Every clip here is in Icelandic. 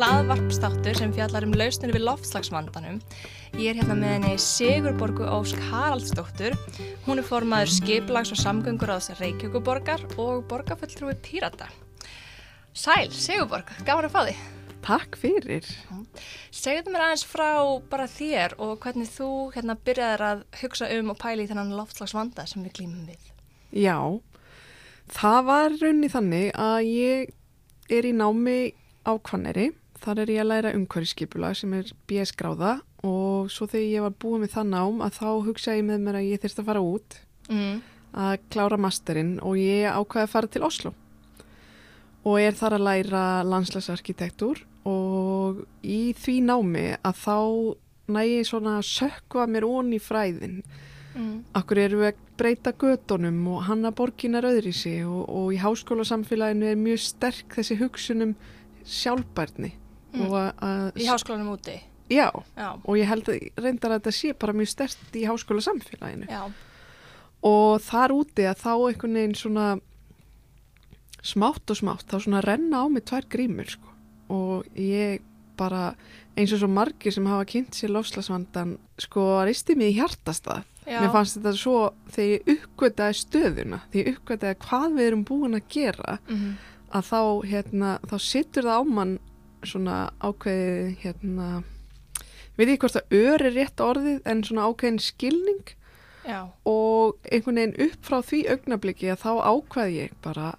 hlaðvarpstáttur sem fjallar um lausnir við loftslagsvandanum. Ég er hérna með henni Sigurborgu Ósk Haraldsdóttur. Hún er formaður skiplags og samgöngur á þessar Reykjavíkuborgar og borgarfulltrúi Pírata. Sæl, Sigurborg, gaman að fá þig. Takk fyrir. Segðu mér aðeins frá bara þér og hvernig þú hérna byrjaðir að hugsa um og pæli í þennan loftslagsvanda sem við glýmum við. Já, það var raunni þannig að ég er í námi á Kvanneri. Þar er ég að læra umhverfiskipula sem er BS gráða og svo þegar ég var búið með það nám að þá hugsaði ég með mér að ég þurfti að fara út Mm. að klára masterinn og ég ákvaði að fara til Oslo og er þar að læra landslagsarkitektúr og í því námi að þá næ ég svona að sökva mér í fræðin Mm. Akkur eru við að breyta gödunum og hanna borginar öðri sig og, og í háskólasamfélaginu er mjög sterk þessi hugsunum sjálfbærni. Mm. Í háskólanum úti. Já, Já, og ég held að reyndar að þetta sé bara mjög sterkt í háskólasamfélaginu. já. Og þar úti að þá einhvern veginn svona smátt og smátt, þá svona renna á mig tvær grímur sko. Og ég bara, eins og svo margir sem hafa kynnt sér lofslagsvandan, sko, risti mig í hjartastað. já. Mér fannst þetta svo þegar ég uppgötaði stöðuna, þegar ég uppgötaði hvað við erum búin að gera, Mhm. að þá, hérna, þá sittur það á mann svona ákveðið, hérna, veit ég hvort það ör er rétt orðið, en svona ákveðin skilning. Já, og einhvern veginn upp frá því augnabliki að þá ákveði ég bara,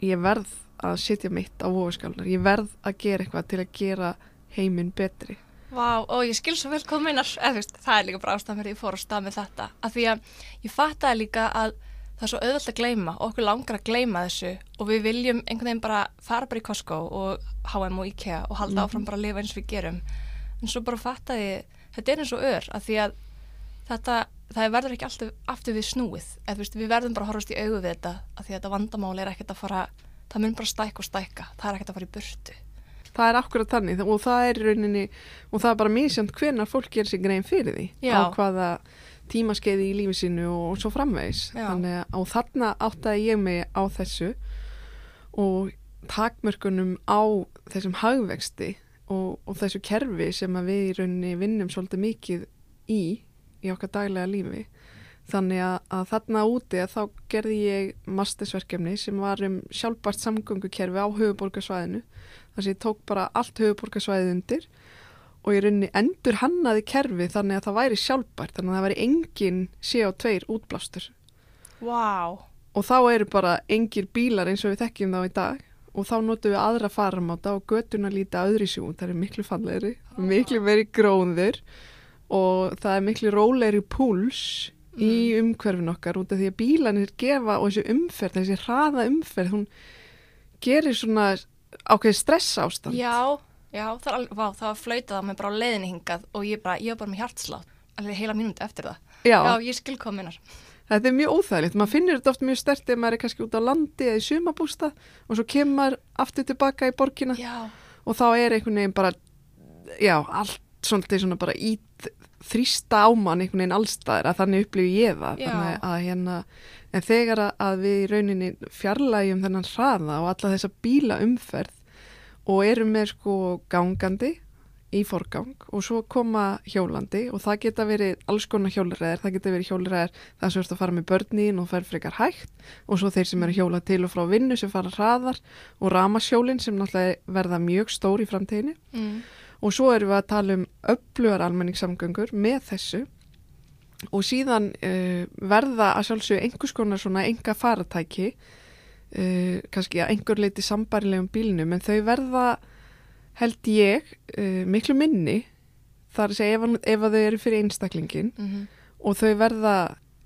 ég verð að sitja mitt á vofaskálnar, ég verð að gera eitthvað til að gera heiminn betri. vá, og ég skil svo vel meinar, eða þú veist, það er líka bara ástæðan fyrir ég fór á stað með þetta, af því að ég fattaði líka að það er svo auðvöld að gleyma, okkur langar að gleyma þessu og við viljum einhvern veginn bara fara bara í Costco og H&M og IKEA og halda áfram bara að lifa eins og við gerum, en svo bara fattaði ég, þetta er eins og ör, af því að þetta, það verður ekki alltaf aftur við snúið, eða veist, við verðum bara að horfast í augu við þetta, af því að þetta vandamál er ekkert að fara, það mun bara stækka og stækka, það er ekkert að fara í burtu. Það er akkurat þannig og það er rauninni, og það er bara mísjönd hvenar fólk gerir sig grein fyrir því Já. á hvaða tímaskeiði í lífi sínu og svo framvegis. Já. Þannig að þarna áttaði ég mig á þessu og takmörkunum á þessum hagvexti og, og þessu kerfi sem við í rauninni vinnum svolítið mikið í, í okkar daglega lífi. Þannig að, að þarna úti að þá gerði ég mastersverkefni sem var um sjálfbært samgöngukerfi á höfuborgarsvæðinu. Þess að ég tók bara allt höfuborgarsvæðið undir og ég rauninni endur hannaði kerfi þannig að það væri sjálfbært, þannig að það væri engin CO2 útblástur. Vá, Og þá eru bara engir bílar eins og við þekkjum þá í dag og þá notum við aðra faramáta og götuna líta öðri sjú, það er miklu fallegri, miklu meiri gróður og það er miklu rólegri púls í umhverfin okkar út af því að bílanir gefa og þessi umferð, þessi hraða umferð, hún gerir svona ákveði stress ástand. Já, já, það alveg, vá, það var flautað á mig bara á leiðinni hingað og ég bara, ég var bara með hjartslátt, alveg heila mínúti eftir það. Já, Já, ég skil minnar. þetta er mjög óþægilegt. Maður finnir þetta oft mjög stert ef maður er kannski út á landi eða í sumabústa og svo kemur maður aftur tilbaka í borgina Já, og þá er einhvern veginn bara, já, allt svolítið svona bara í þrýsta á mann einhvern veginn allstaðir að þannig upplifi ég það. Þannig að hérna, en þegar að- við í rauninni fjarlægjum þennan hraða og alla þessa bíla umferð og erum með sko gangandi í forgang og svo koma hjólandi og það geta verið alls konar hjólræðir, það geta verið hjólræðir það sem verður að fara með börnin og fer frekar hægt og svo þeir sem eru hjóla til og frá vinnu sem fara hraðar og ramasjólin sem náttúrulega verða mjög stór í framtíðinni. Mm. og svo erum við að tala um öflugar almenningssamgöngur með þessu. Og síðan uh, verða að sjálfsögðu einhvers konar svona enga faratæki uh, kannski að einhver leiti sambarilegum bílnum en þau verða held ég uh, miklu minni þar að segja ef, ef að þau eru fyrir einstaklingin Mm og þau verða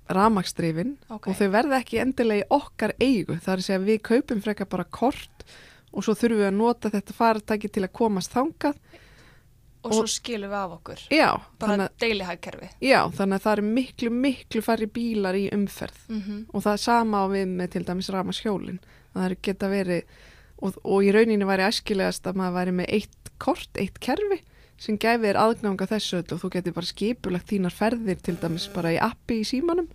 ramakstrifin ok. og þau verða ekki endilega í okkar eigu. Þar að segja við kaupum frekar bara kort og svo þurfum við að nota þetta faratæki til að komast þangað og svo skilum við af okkur. já, Bara deilihagkerfi. já, þannig að það eru miklu, miklu færri bílar í umferð. Mm og það er sama á við með til dæmis ramashjólin að það eru geta verið og, og í rauninni væri æskilegast að maður væri með eitt kort, eitt kerfi sem gæfi þér aðgang að þessu og þú getur bara skipulagt þínar ferðir til dæmis bara í appi í símanum.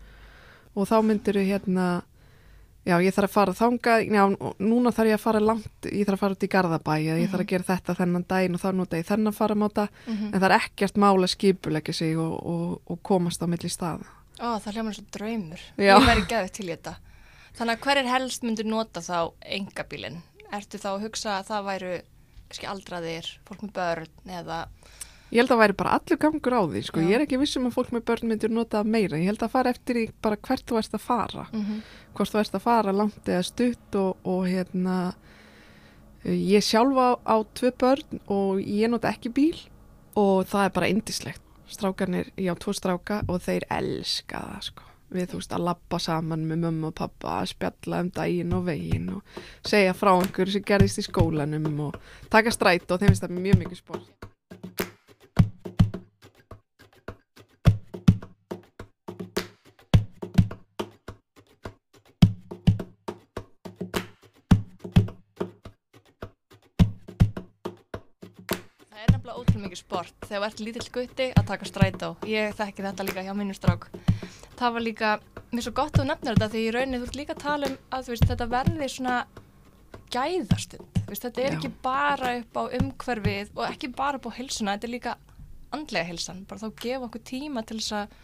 Og þá myndir þau hérna já, ég þarf að fara þangað, já, núna þarf ég að fara langt, ég þarf að fara út í Garðabæ eða ég þarf Mhm. að gera þetta þennan daginn og þá nota ég þennan faramáta, Mm en það er ekkert mál að skipulegja sig og, og, og komast á milli staða. Ó, það hljómar svo draumur. Já. Ég væri gæðið til þetta. Þannig að hverjir helst myndur nota þá engabílinn? Ertu þá að hugsa að það væru kannski aldraðir, fólk með börn eða... Ég held að væri bara allur gangur á því, sko, Já. ég er ekki vissum að fólk með börn myndir nota það meira, ég held að fara eftir í bara hvert þú ert að fara, Mm hvort þú ert að fara langt eða stutt og, og hérna, ég sjálfa á tvö börn og ég nota ekki bíl og það er bara indislegt. Strákarnir, ég á tvo stráka og þeir elska það, sko. Við, þú veist, að labba saman með mömmu og pappa, að spjalla um daginn og veginn og segja frá einhverju sem gerðist í skólanum og taka stræt og þeim finnst það mjög mikið sport. Mikið sport þegar þú ert lítill gutti að taka strætó. Ég þekki þetta líka hjá minnum strák. Það var líka, mér er svo gott að þú nefnir þetta því í rauninni þú ert líka að tala um að veist, þetta verði svona gæðastund. Veist, þetta er Já. ekki bara upp á umhverfið og ekki bara upp á heilsuna, þetta er líka andlega heilsan. Bara þá gefa okkur tíma til þess að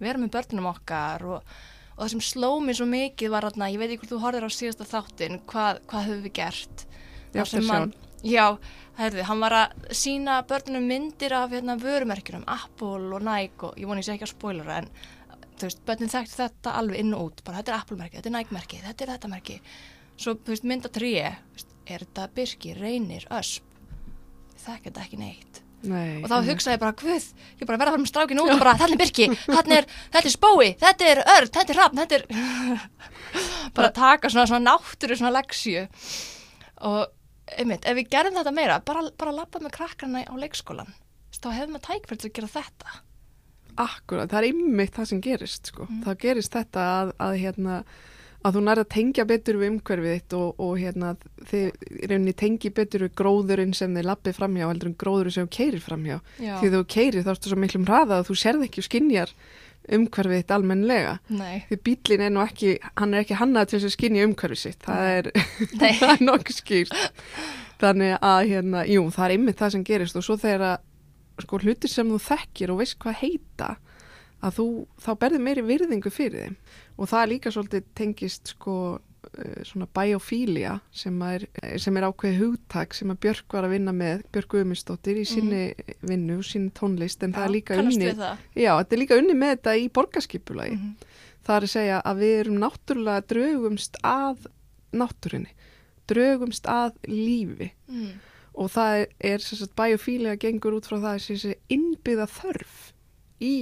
vera með börnunum okkar og, og það sem sló mér svo mikið var að, ég veit ekki hvort þú horfir á síðasta þáttin, hvað, hvað höfum við gert? Já, Þar sem hann- Já, herði, hann var að sína börnunum myndir af hérna, vörumerkjunum, Apple og Nike og ég voni ég sé ekki að spoilera en þú veist, börnin þekkti þetta alveg inn og út, bara þetta er Apple-merki, þetta er Nike-merki, þetta er þetta merki. Svo, þú veist, mynda tríi, er þetta Birki, Reynir, Ösp, þekki þetta ekki neitt. Nei, Og þá hugsaði ég bara, guð, ég bara verða að fara með strákin út og bara, þetta er Birki, er, þetta er Spói, þetta er Örn, þetta er Hrafn, þetta er, bara taka svona, svona náttúru, svona leksju. Og, einmitt, ef við gerum þetta meira, bara, bara lappa með krakkarna á leikskólan, þá hefum við tækverð til að gera þetta. Akkurat, það er ymmið það sem gerist sko. Mm. Það gerist þetta að, að, hérna, að þú nærði að tengja betur við umhverfið þitt og, og hérna, þið rauninni tengi betur við gróðurinn sem þið lappið framhjá heldur en gróðurinn sem þú keirir framhjá. Já. Því þú keirir þá ertu svo miklum hraða að þú sérð ekki og skinjar umhverfið þitt almennlega. Nei, Því bílinn er nú ekki, hann er ekki hannað til þess að skinja umhverfið sitt. Það er, er nokkuð skýrt. Þannig að, hérna, jú, það er ymmið það sem gerist og svo þegar að sko hlutir sem þú þekkir og veist hvað heita að þú, þá berði meiri virðingu fyrir þeim og það er líka svolítið tengist sko svona biofília sem er, sem er ákveðið hugtak sem að Björk var að vinna með Björk Guðmundsdóttir í sinni vinnu og sinni tónlist en það er líka unni já, þetta er líka unni með þetta í borgarskipulagi. Mhm. það er að segja að við erum náttúrulega draugumst að náttúrinni draugumst að lífi. Mm. og það er, er sagt biofílega gengur út frá það sem sé innbyggða þörf í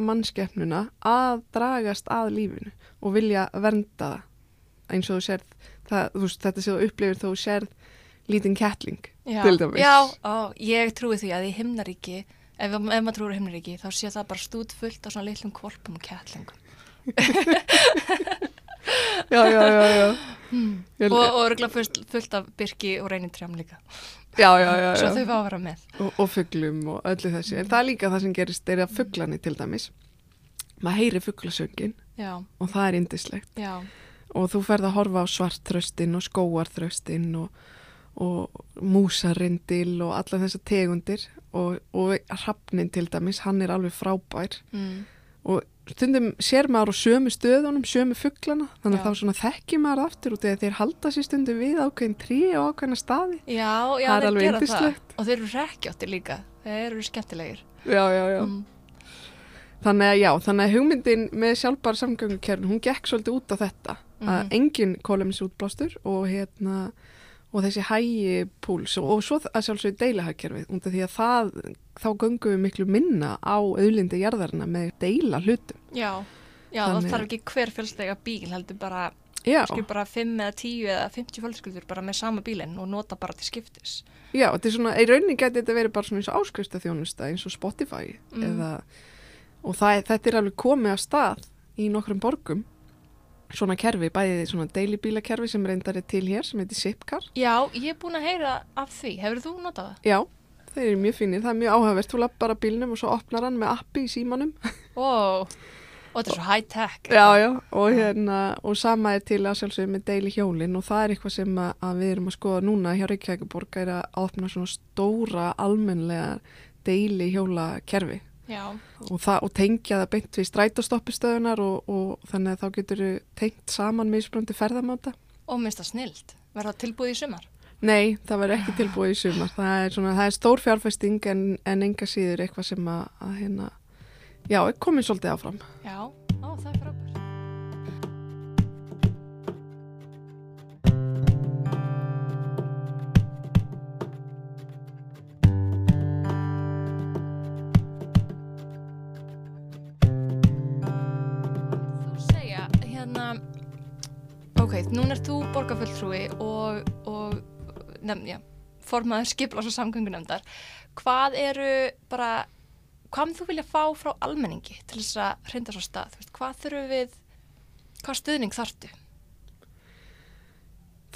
mannskeppnuna að dragast að lífinu og vilja vernda það eins og þú sérð það, þú veist, þetta sem þú upplifir þú sérð lítinn kettling Já, til dæmis. já ó, ég trúi því að í himnaríki, ef, ef maður trúir á himnaríki, þá sé það bara stút fullt af svona litlum kvolpum og kettlingum. já, já, já, já. Hmm. Ég- Og, og örgulega fullt, fullt af byrki og reynitrjám líka. já, já, já, Svo þau fá að vera með. Og, og fuglum og öllu þessu en það er líka það sem gerist er að fuglani til dæmis maður heyri fuglasöngin Já, og það er indislegt já, og þú ferð að horfa á svartþröstin og skóarþröstin og, og músarindil og alla þessar tegundir og, og hrafnin til dæmis, hann er alveg frábær mm. og stundum sér maður á sömu stöðunum, sömu fuglana þannig að þá þekkjum maður aftur eða þeir halda sér stundum við ákveðin trí og ákveðina staði. já, já, Það er alveg yndislegt. Og þeir eru rekkjáttir líka. Þeir eru skemmtilegir. Já, já, já. Mm. Þannig að já, þannig að hugmyndin með sjálfbara samgöngukerfin, hún gekk svolítið út á þetta að Mhm. engin kólumis útblástur og hérna og þessi hægi púls og, og svo að sjálfsögðu deilahagkerfið af því að það, þá göngum við miklu minna á auðlindi jarðarina með deila hlutum. Já, já, Þannig- það þarf ekki hver fjölstega bíl, heldur bara, bara 5 eða 10 eða 50 fjölskyldur bara með sama bílinn og nota bara til skiptis. já, þetta er svona, í rauninni geti þetta verið bara svona eins og áskristu þjónusta eins og Spotify Mm. eða, og það, þetta er alveg komið að stað í nokkrum borgum svona kerfi, bæði svona deilibílakerfi sem reyndar er til hér sem heitir Zipcar Já, ég er búin að heyra af því. Hefur þú notað það? Já, þeir eru mjög finnir, það er mjög áhugavert, þú lappar að bílnum og svo opnar hann með appi í símanum Ó, Og þetta er svo high tech. Já, já, og hérna, og sama er til að sjálfsögum með deili hjólinn og það er eitthvað sem að, að við erum að skoða núna hjá Reykjavíkuborg er að opna svona stóra almennlega deili hjólakerfi og, það, og tengja það beint við strætóstoppistöðunar og, og þannig að þá getur við tengt saman misbröndi ferðamáta. og minnst það snilt. Verða tilbúið í sumar. Nei, það verður ekki tilbúið í sumar. Það er, svona, það er stór fjárfesting en, en enga síður eitthvað sem að, að hérna, já, komin svolítið áfram. Já, ó, það er frábært. Hérna, ok, núna er þú borgarfulltrúi og, og nefn, já, formaður skiplas og samgöngunemndar. Hvað eru bara, hvað þú vilja fá frá almenningi til þess að hrinda svo stað? Veist, hvað þurfum við, hvað stuðning þartu?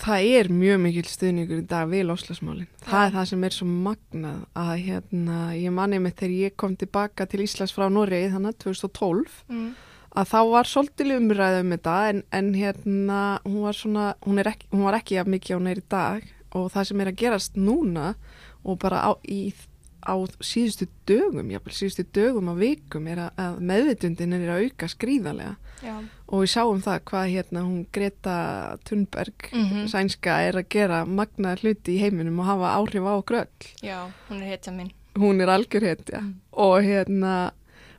Það er mjög mikil stuðningur í dag við loslasmálinn. Það er það sem er svo magnað að hérna, ég manni með þegar ég kom tilbaka til Íslands frá Noregi þannig 2012 Mm. Að þá var svolítið umræða um þetta en, en hérna hún var svona, hún, ekki, hún var ekki jafn mikið á í dag og það sem er að gerast núna og bara á, í, á síðustu dögum, jáfnvel síðustu dögum á vikum er að, að meðvitundin er að auka skrýðarlega Já. og við sáum það hvað hérna hún Greta Thunberg Mhm. sænska er að gera magnaðar hluti í heiminum og hafa áhrif á gröll Já, hún er hetja mín. hún er algjör hetja Mm. og hérna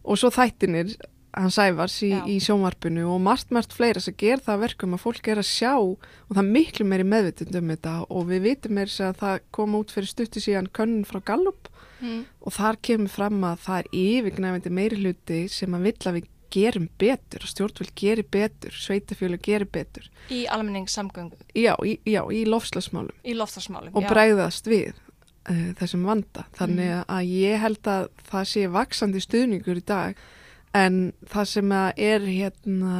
og svo þættinir hann sæfars í, í sjónvarpinu og margt, margt fleira sem ger það að verkum að fólk er að sjá og það er miklu meiri meðvitund um þetta og við vitum þess að það kom út fyrir stuttu síðan könnun frá Gallup Mm. og þar kemur fram að það er yfirgnæfandi meiri hluti sem að vill að við gerum betur og stjórnvöld gerir betur, sveitafjölu gerir betur Í almenningssamgöngu, já, í, í lofslagsmálum og bregðast við uh, þessum vanda. Þannig Mhm. að ég held að það sé vaksandi stuðningur í dag en það sem er hérna,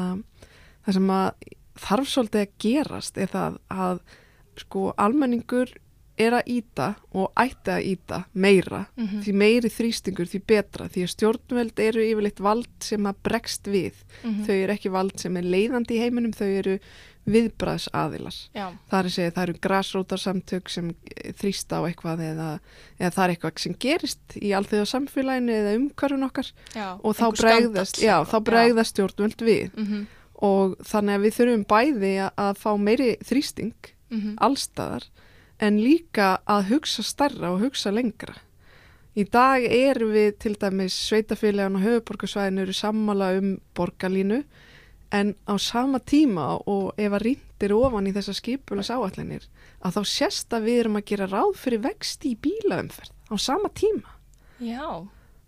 það sem þarf svolítið að gerast er það að sko almenningur er að íta og ætti að íta meira. Mm því meiri þrýstingur því betra. Því að stjórnveld eru yfirleitt vald sem að bregst við. Mhm. þau eru ekki vald sem er leiðandi í heiminum þau eru viðbræðs aðilar það er að segja það eru græsrótarsamtök sem eh, þrýsta á eitthvað eða, eða það er eitthvað sem gerist í alþjóða samfélaginu eða umhverfun okkar. Já. og þá bregðast, já, þá bregðast stjórnvöld við. Mhm, og þannig að við þurfum bæði að, fá meiri þrýsting mhm. allstaðar en líka að hugsa starra og hugsa lengra. Í dag erum við til dæmis sveitafélagan og höfuborgarsvæðinu eru sammála um borgarlínu en á sama tíma og ef að rýndir ofan í þessa skipulas áallinir að þá sést að við erum að gera ráð fyrir vext í bílaumferð á sama tíma. Já,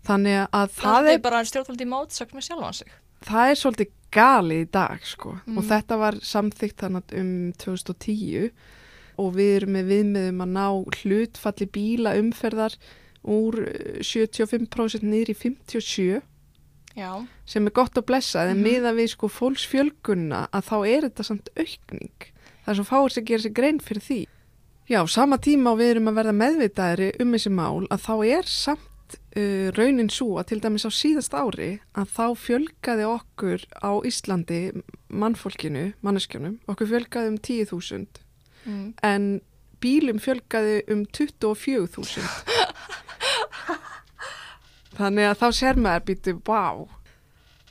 Þannig að það, það er bara stjórnvaldi í mótsögn með sjálfan sig. það er svolítið galið í dag sko Mm. og þetta var samþygt þannig um 2010 og við erum með viðmiðum að ná hlutfalli bíla umferðar úr eh, 75% niður í 57 Já, sem er gott að blessa en Mhm. miða við sko fólksfjölgunna að þá er þetta samt aukning. Það er svo fáir sem gerir sér grein fyrir því. Já, sama tíma og við erum að verða meðvitaðri um þessi mál að þá er samt uh, raunin svo að til dæmis á síðast ári að þá fjölgaði okkur á Íslandi mannfólkinu, manneskjónum okkur fjölgaði um 10.000 mm. en bílum fjölgaði um 24.000 þannig að þá sér maður býtu, vá.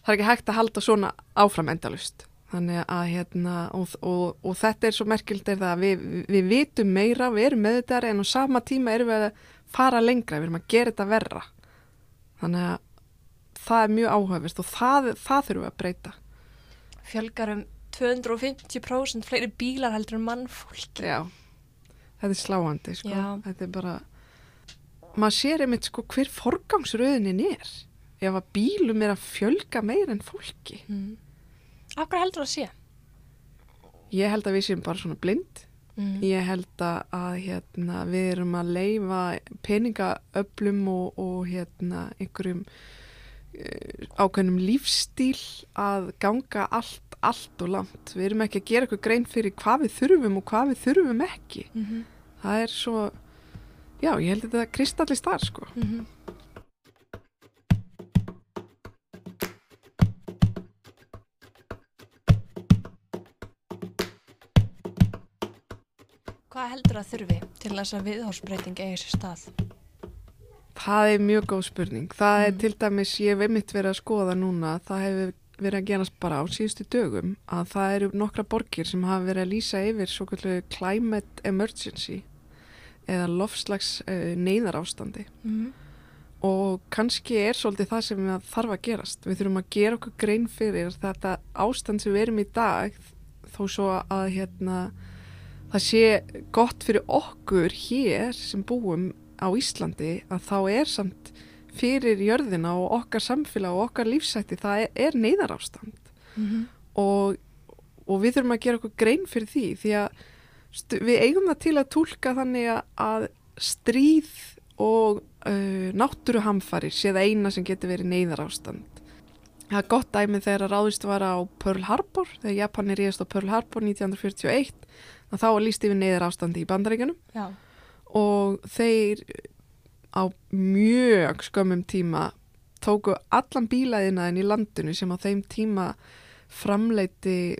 Það er ekki hægt að halda svona áfram endalust þannig að hérna og, og, og þetta er svo merkild er það að við, við vitum meira, við erum með þetta en á sama tíma erum við að fara lengra við erum að gera þetta verra. Þannig að það er mjög áhugavist og það, það þurfum við að breyta. Fjölgar um 250% fleiri bílar heldur en mannfólk. Já, þetta er sláandi sko. Þetta er bara maður sér einmitt sko hver forgangsröðinin er ef að bílum er að fjölga meir en fólki Mm. Af hverju heldur það að sé? ég held að við séum bara svona blind Mm. ég held að, að hérna, við erum að leifa peningaöflum og, og hérna, einhverjum uh, ákveðnum lífstíl að ganga allt, allt og langt við erum ekki að gera eitthvað grein fyrir hvað við þurfum og hvað við þurfum ekki Mm -hmm. það er svo já, ég held þetta kristallist þar sko mm -hmm. Hvað heldur að þurfi til þess að viðhórsbreyting eigi sér stað? Það er mjög góð spurning. Það er mm. til dæmis, ég hef einmitt verið að skoða núna, það hefur verið að genast bara á síðustu dögum að það eru nokkra borgir sem hafa verið að lýsa yfir svo kallu climate emergency eða lofslags uh, neyðar ástandi. Mm. Og kannski er svolítið það sem það þarf að gerast. Við þurfum að gera okkur grein fyrir þetta ástand sem við erum í dag, þó svo að hérna, það sé gott fyrir okkur hér sem búum á Íslandi að þá er samt fyrir jörðina og okkar samfélag og okkar lífsætti það er, er neyðarástand Mm og, og við þurfum að gera okkur grein fyrir því því að við eigum það til að tólka þannig að- stríð og uh, náttúruhamfarir sé það eina sem getur verið neyðarástand. Það er gott dæmi þegar að ráðist var á Pearl Harbor, þegar Japanir ríðast á Pearl Harbor 1941, að þá líst yfir neyðarástandi í bandaríkanum Já. og þeir á mjög skömmum tíma tóku allan bílaðinaðin í landinu sem á þeim tíma framleiti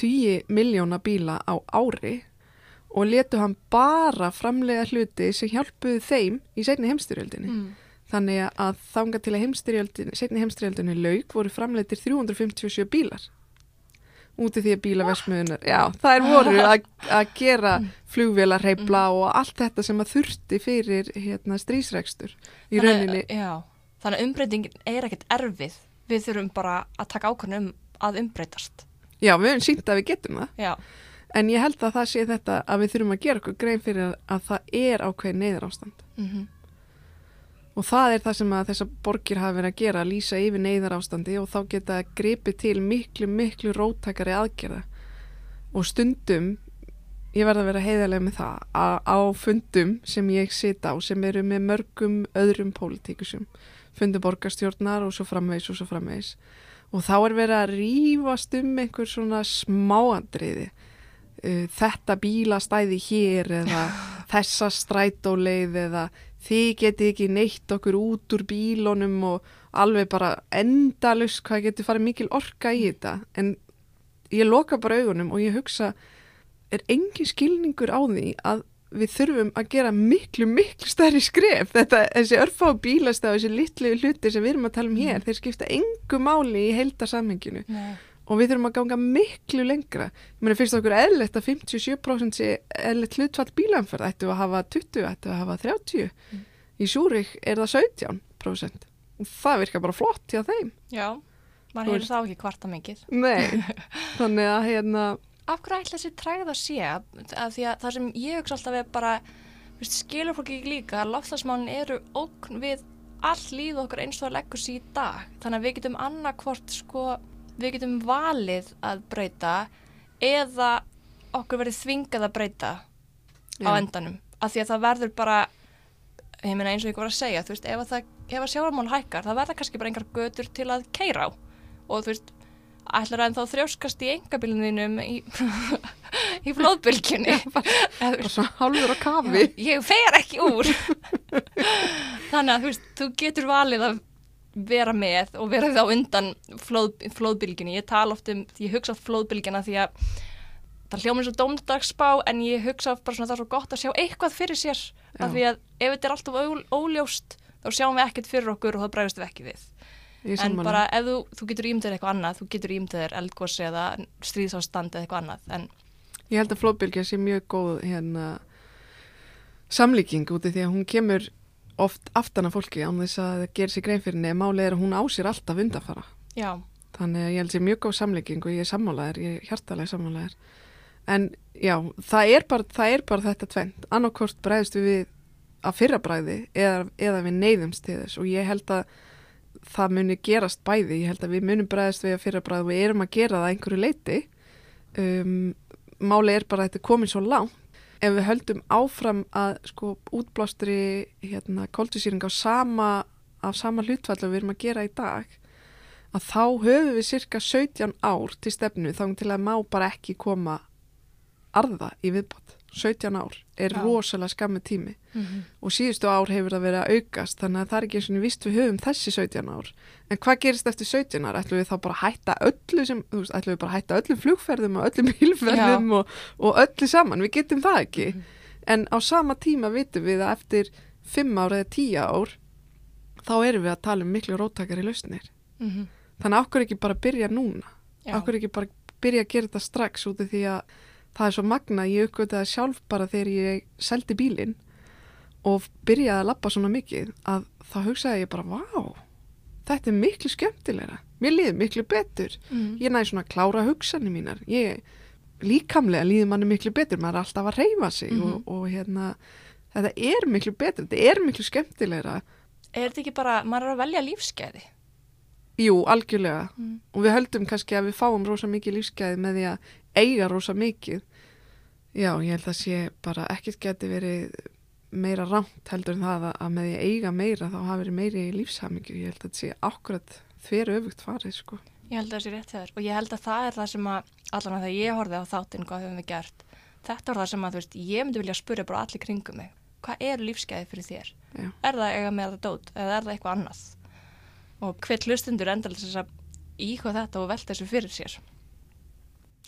10 miljóna bíla á ári og letu hann bara framleiða hluti sem hjálpuðu þeim í seinni heimstyrjöldinni. Mm. Þannig að þanga til að seinni heimstyrjöldinni lauk voru framleitir 357 bílar úti því að bílaversmiðunar, já, það er voru að, gera flugvélar heibla og allt þetta sem að þurfti fyrir hérna, strísrekstur í rauninni. Já, þannig að umbreytingin er ekkert erfið. Við þurfum bara að taka ákvörðum um að umbreytast. Já, við höfum sínt að við getum það, Já, en ég held að það sé þetta að við þurfum að gera okkur grein fyrir að það er ákveðin neyðar ástand. mm Og það er það sem að þessar borgir hafa verið að gera, að lýsa yfir neyðar ástandi og þá geta gripið til miklu, miklu róttakari aðgerða. Og stundum, ég verða að vera heiðarlega með það, að á fundum sem ég sita á, sem eru með mörgum öðrum pólitíkusum, fundum borgarstjórnar og svo framvegs og svo framvegs. Og þá er verið að rífast um einhver svona smáandriði. Uh, þetta bílastæði hér eða þessa strætóleið eða þið geti ekki neitt okkur út úr bílunum og alveg bara endalust hvað getur farið mikil orka í þetta. En ég loka bara augunum og ég hugsa er engin skilningur á því að við þurfum að gera miklu, miklu stærri skref? Þetta, þessi örfá bílastæð og þessi litlu hluti sem við erum að tala um hér, þeir skipta engu máli í heildarsamhenginu. Nei. Og við þurfum að ganga miklu lengra ég meina finnst okkur eðlilegt að 57% sé eðlilegt hlutfall bílamferð ættu að hafa 20, ættu að hafa 30 Mm. í Súrik er það 17% og það virkar bara flott hjá þeim Já, maður hefur þá ekki kvarta mikið. nei, þannig að hérna Af hverju ætla þessi træð að sé? Að því að það sem ég hugsa alltaf er bara, skilur fólki ekki líka að loftslagsmálin eru ókn við all líð okkar eins og að leggur sér í dag. Þannig að við getum annarkvort, sko, við getum valið að breyta eða okkur verið þvingað að breyta á Já. endanum. Af því að það verður bara, ég meina eins og ég var að segja, þú veist, ef að, það, ef að sjávarmál hækkar, það verða kannski bara einhver götur til að keira á. Og þú veist, ætlar að þá þrjóskast í engabilinum í, í þú bara svona hálfur á kafi ég fer ekki úr. Þannig að þú veist, þú getur valið að vera með og vera þá undan flóð, flóðbylgjunni. Ég tala oft um, ég hugsa flóðbylgjuna því að það hljóma eins og dómdagsspá en ég hugsa bara svona það er svo gott að sjá eitthvað fyrir sér Já. af því að ef þetta er alltaf ól, óljóst þá sjáum við ekkert fyrir okkur og þá bregðast við ekki við en bara ef þú, þú getur ímdöður eitthvað annað þú getur ímdöður eldgós eða stríðsástand eða eitthvað annað en Ég held að flóðbylgja sé mjög góð hérna samlíking úti því að hún kemur oft aftan af fólki án þess að gerir sér grein fyrir henni en málið er að hún á sér alltaf undanfara. Já, þannig að ég held sér mjög góð samlíking og ég er sammálaðir, ég er hjartalega sammálaðir en já, það er bara, það er bara þetta tvent, annarkort bræðist við að fyrra bræði eða, eða við neyðumst til þess. Og ég held að það muni gerast bæði, ég held að við munum bræðist við að fyrra bræði og við erum að gera það að einhverju leiti um, máli er bara að þetta komin svo langt ef við höldum áfram að sko útblástri hérna koltusýring á sama af sama hlutfall og við erum að gera í dag að þá höfum við cirka 17 ár til stefnu þá til að má bara ekki koma arða í viðbót 17 ár er Já. rosalega skammi tími Mhm. og síðustu ár hefur það verið að aukast þannig að það er ekki eins og vist við höfum þessi 17 ár en hvað gerist eftir 17 ár ætlum við þá bara að hætta öllu sem þú veist, ætlum við bara að hætta öllum flugferðum og öllum bílferðum og, og öllu saman við getum það ekki Mhm. en á sama tíma vitum við að eftir 5 ár eða 10 ár þá erum við að tala um miklu róttakari lausnir Mhm. þannig að okkur ekki bara byrja núna Já. okkur ekki bara byrja að gera þetta strax út af því að það er svo magna ég uppgötaði sjálf bara þegar ég seldi bílinn og byrjaði að lappa svona mikið að þá hugsaði ég bara, vá þetta er miklu skemmtilegra mér líður miklu betur Mhm. ég næði svona klára hugsanir mínar ég líkamlega líður manni miklu betur maður er alltaf að reyfa sig Mhm. og, og hérna þetta er miklu betur, þetta er miklu skemmtilegra Er þetta ekki bara, maður er að velja lífsgæði? jú, algjörlega Mm. og við höldum kannski að við fáum rosa mikið lífsgæði með því að eiga rosa mikið já, ég held að sé bara ekkert geti verið meira rámt heldur en það að, að með að eiga meira þá hafi verið meiri lífshamingju ég held að þetta sé akkurat þver öfugt farið sko. Ég held að það sé rétt þér og ég held að það er það sem að allan að þegar ég horfið á þáttinn hvað höfum við gert þetta er það sem að þú veist, ég myndi vilja spurja bara allir kringum mig, hvað er lífsgæði fyrir þér? Já. Er það eiga með það dót eða er það eitthvað annað? Og hver hlustundur endal þess að íhuga þetta og velta þessu fyrir sér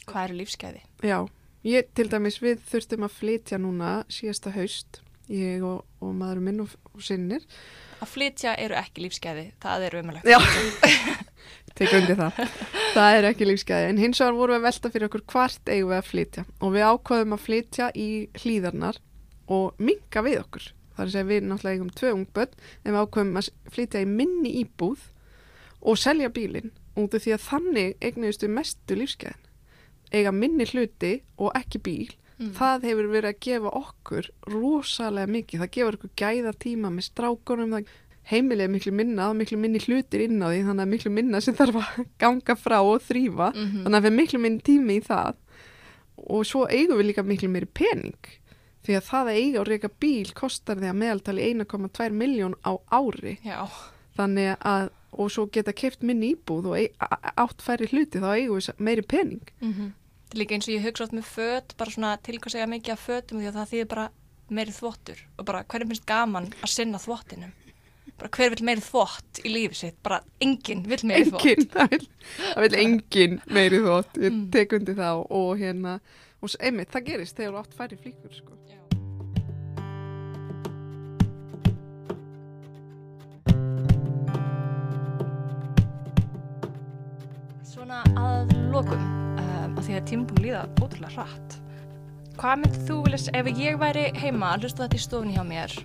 Hvað eru lífsgæði? já, ég til dæmis við þurftum að flytja núna síðasta haust ég og, og maður minn og, og sinnir Að flytja eru ekki lífsgæði, það er umælegt Já, tek undir það. Það er ekki lífsgæði. En hins vegar vorum við að velta fyrir okkur hvart eigum við að flytja. Og við ákvaðum að flytja í hlýðarnar og minka við okkur. Það er að segja við náttúrulega eigum tvö ungbönn en við ákvaðum að flytja í minni íbúð og selja bílinn út af því að þannig eignuðust við mestu lífsgæðin. Eiga minni hluti og ekki bíl Mm. það hefur verið að gefa okkur rosalega mikið, það gefur okkur gæða tíma með strákunum, er miklu minna og miklu minni hlutir inn á því þannig að miklu minna sem þarf að ganga frá og þrýfa, Mhm. þannig að við miklu minni tími í það. Og svo eigum við líka miklu meiri pening því að það að eiga og reyka bíl kostar því að meðaltali 1,2 miljón á ári. Já, þannig að og svo geta keft minni íbúð og átt færri hluti þá eigum við meiri pening mm er líka eins og ég hugsa átt með föt, bara svona til hvað segja mikið af fötum því að það þýðir bara meiri þvottur og bara hverjum finnst gaman að sinna þvottinum. Bara hver vill meiri þvott í lífi sitt, bara enginn vill meiri þvott. engin, það vil, það vil engin meiri þótt, ég Mm. tek undir þá og hérna, og einmitt, það gerist þegar átt færri flíkur, sko. Lokum, um, að því að tímabúin líða ótrúlega hratt. Hvað myndið þú vilja, ef ég væri heima að hlusta þetta í stofunni hjá mér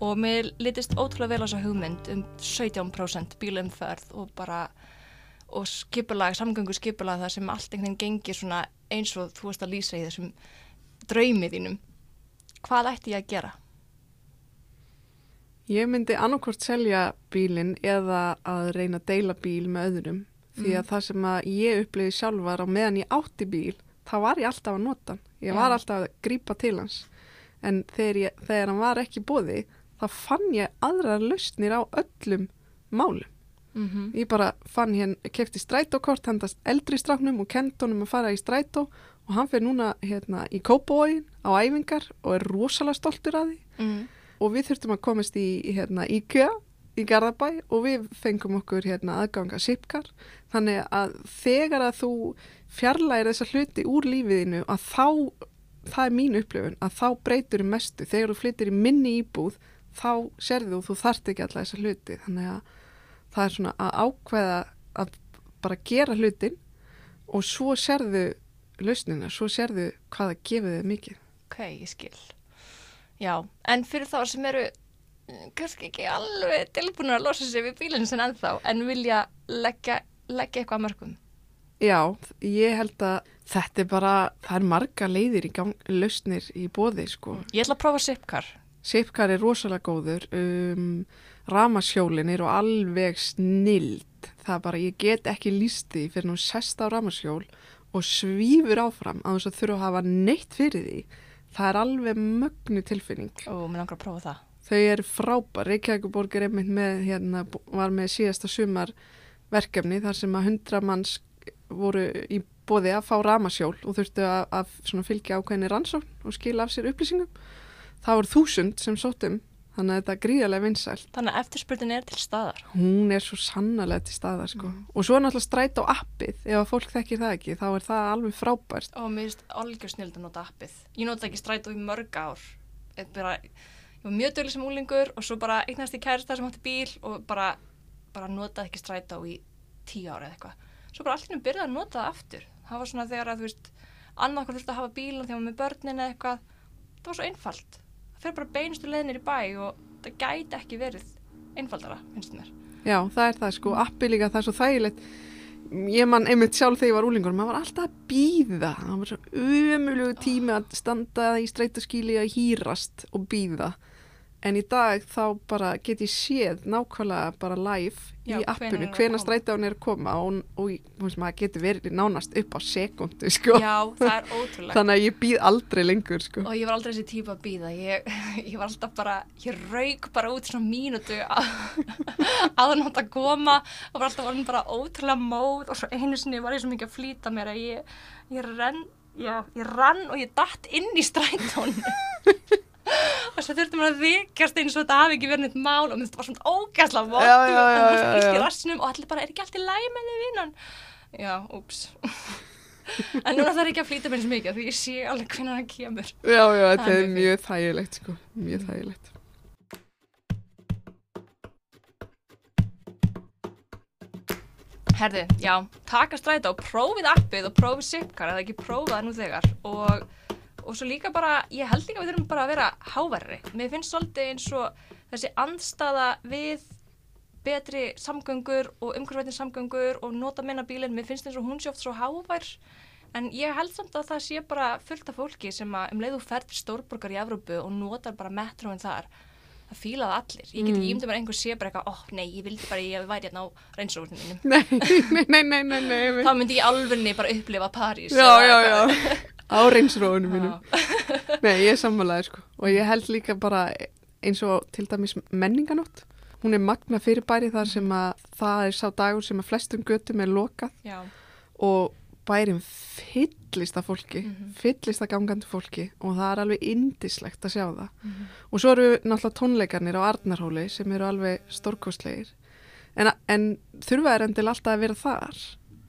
og mér litist ótrúlega vel á þessa hugmynd um 17% bílumferð og bara og skipulag, samgöngu skipulag það sem allt einhvern veginn gengir svona eins og þú veist að lýsa í þessum draumi þínum. Hvað ætti ég að gera? Ég myndi annarkvort selja bílinn eða að reyna að deila bíl með öðrum, því að Mm. það sem að ég upplifði sjálfar á meðan ég átti bíl, þá var ég alltaf að nota hann. Ég var Já. alltaf að grípa til hans, en þegar, ég, þegar hann var ekki bóði, þá fann ég aðrar lausnir á öllum málum. Mm -hmm. Ég bara fann hér, kefti strætókort hendast eldri stráknum og kent honum að fara í strætó og hann fyrir núna hérna í Kópavóin á æfingar og er rosalega stoltur að því mm. og við þurftum að komast í hérna IKEA í Garðabæ og við fengum okkur hérna aðganga Sipkar þannig að þegar að þú fjarlægir þessa hluti úr lífiðinu að þá, það er mín upplifun að þá breytur um mestu, þegar þú flyttir í minni íbúð þá serðu þú þarft ekki alla þessa hluti þannig að það er svona að ákveða að bara gera hlutin og svo serðu lausnina, svo serðu hvað það gefið þið mikið. Ok, ég skil. Já, en fyrir þá sem eru kannski ekki alveg tilbúinur að losa sig við bílinn sem ennþá en vilja leggja, leggja eitthvað að mörgum. Já, ég held að þetta er bara, það er marga leiðir í gang, lausnir í bóði, sko. Ég ætla að prófa Zipcar. Sipkar er rosalega góður, um, ramasjólin eru alveg snild. Það er bara, ég get ekki lísti fyrir nú sest á ramasjól og svífur áfram að þess að þurfa að hafa neitt fyrir því. Það er alveg mögnu tilfinning. Og mér langar að prófa það. Þau eru frábær. Reykjavíkuborg er einmitt með, hérna, var með síðasta sumar verkefni þar sem að hundra manns voru í bóði að fá ramasjól og þurftu að, að fylgja ákveðinni rannsókn og skila af sér upplýsingum. Það voru þúsund sem sóttum, þannig að þetta er gríðarlega vinsælt. Þannig að eftirspurnin er til staðar. Hún er svo sannarlega til staðar sko. Mhm. Og svo er náttúrulega stræt á appið, ef að fólk þekkir það ekki, þá er það alveg frábært. Og mér finnst algjör snild að nota appið. Ég nota ekki strætó í mörg ár. Ég, ég var mjög döguleg sem úlingur og svo bara eignast í kærasta sem átti bíl og bara, bara notaði ekki strætó í tíu ára eða eitthvað. Svo bara allir byrjaði að nota það aftur. Það var svona þegar að þú veist, annað okkur þurfti að hafa bíl og þegar maður með börnin eða eitthvað. Það var svo einfalt. Það fer bara beinustu leðinir í bæ og það gæti ekki verið einfaldara, finnst mér. Já, það er það sko, appi líka, það er svo þægilegt. Ég man einmitt sjálf þegar ég var úlingur, maður var alltaf að býða. Það var svo umulugu tími að standa í streytaskíli að hýrast og býða. En í dag þá bara get ég séð nákvæmlega bara live í appinu, hvena koma. strætán er að koma og, og þú veist, maður getur verið nánast upp á sekundu sko. Já, það er ótrúlega. Þannig að ég býð aldrei lengur sko. Og ég var aldrei þessi típa að býða. Ég, ég var alltaf bara, ég rauk bara út svona mínútu að að koma og var alltaf bara ótrúlega móð og svo einu sinni var ég svo mikið að flýta mér að ég, ég renn, já, ég rann og ég datt inn í strætónu. og svo þurfti maður að vikjast eins og þetta hafi ekki verið neitt mál og þetta var svona ógæsla vott og það var já, svo illt í rassinum og allir bara, er ekki allt í læg með þið vinnan? Já, úps. en núna þarf ekki að flýta mér eins mikið því ég sé alveg hvernig hann kemur. Já, já, þetta Það er mjög þægilegt sko, mjög þægilegt. Herði, já, taka strætó, prófið appið og prófið Zipcar, eða ekki prófið það nú þegar og, og svo líka bara, ég held líka að við þurfum bara að vera háverri. Mér finnst svolítið eins og þessi andstaða við betri samgöngur og umhverfættin samgöngur og nota minna bílinn, mér finnst eins og hún sé oft svo hávær en ég held samt að það sé bara fullt af fólki sem að um leiðu ferð stórborgar í Evrópu og notar bara metróin þar það fílaði allir. Ég get Mm. ímyndið mér einhver sé bara eitthvað, ó nei, ég vildi bara ég væri hérna á reynsrófnum mínum Nei, nei, nei, nei, nei, nei, þá myndi ég alvegni bara upplifa París Já, já, já, á reynsróunum mínum. Nei, ég er sammálaði sko og ég held líka bara eins og til dæmis menninganótt. Hún er magna fyrirbæri þar sem að það er sá dagur sem að flestum göttum er lokað Já. og bærin fyllist af fólki, Mhm. fyllist af gangandi fólki og það er alveg indislegt að sjá það. Mhm. Og svo eru náttúrulega tónleikarnir á Arnarhóli sem eru alveg stórkostlegir. En, en þurfa er endil alltaf að vera þar.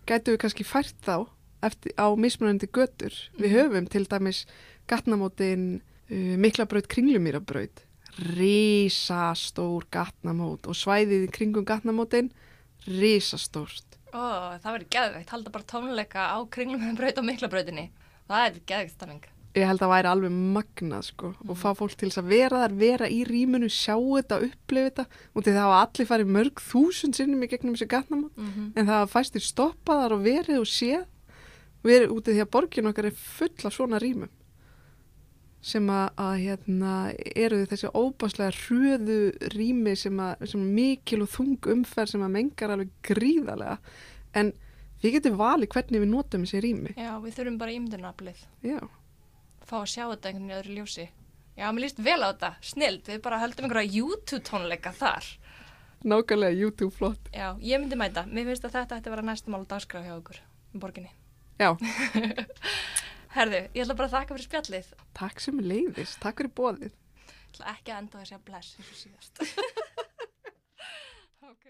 Gætu við kannski fært þá eftir, á mismunandi götur. Við Mhm. höfum til dæmis gatnamótin uh, Miklabraut Kringlumýrabraut. Rísastór gatnamót og svæðið í kringum gatnamótin rísastórt. Ó, það verður geðveikt, halda bara tónleika á kringlum með braut og miklabrautinni það er geðveikt stemming Ég held að væri alveg magnað sko og fá fólk til þess að vera þar, vera í rýmunu, sjá þetta, upplifa þetta og til það hafa allir farið mörg þúsund sinnum í gegnum þessi gatnamót mm -hmm. en það fæstir stoppaðar og verið og séð verið úti því að borgin okkar er full af svona rýmum sem að, að hérna, eru þessi óbáslega hröðu rými sem, að, sem mikil og þung umferð sem að mengar alveg gríðarlega. En við getum valið hvernig við notum þessi rými. Já, við þurfum bara ímyndunaflið já, fá að sjá þetta einhvern veginn í öðru ljósi. Já, mér líst vel á þetta, snild við bara höldum einhverja YouTube tónleika þar. Nákvæmlega YouTube flott Já, ég myndi mæta, mér finnst að þetta ætti að vera næstum ála dagskrá hjá okkur í borginni já, Herðu, ég ætla bara að þakka fyrir spjallið. Takk sem leiðis, takk fyrir bóðið Ég ætla ekki að enda á þessi að bless eins og síðast. Ok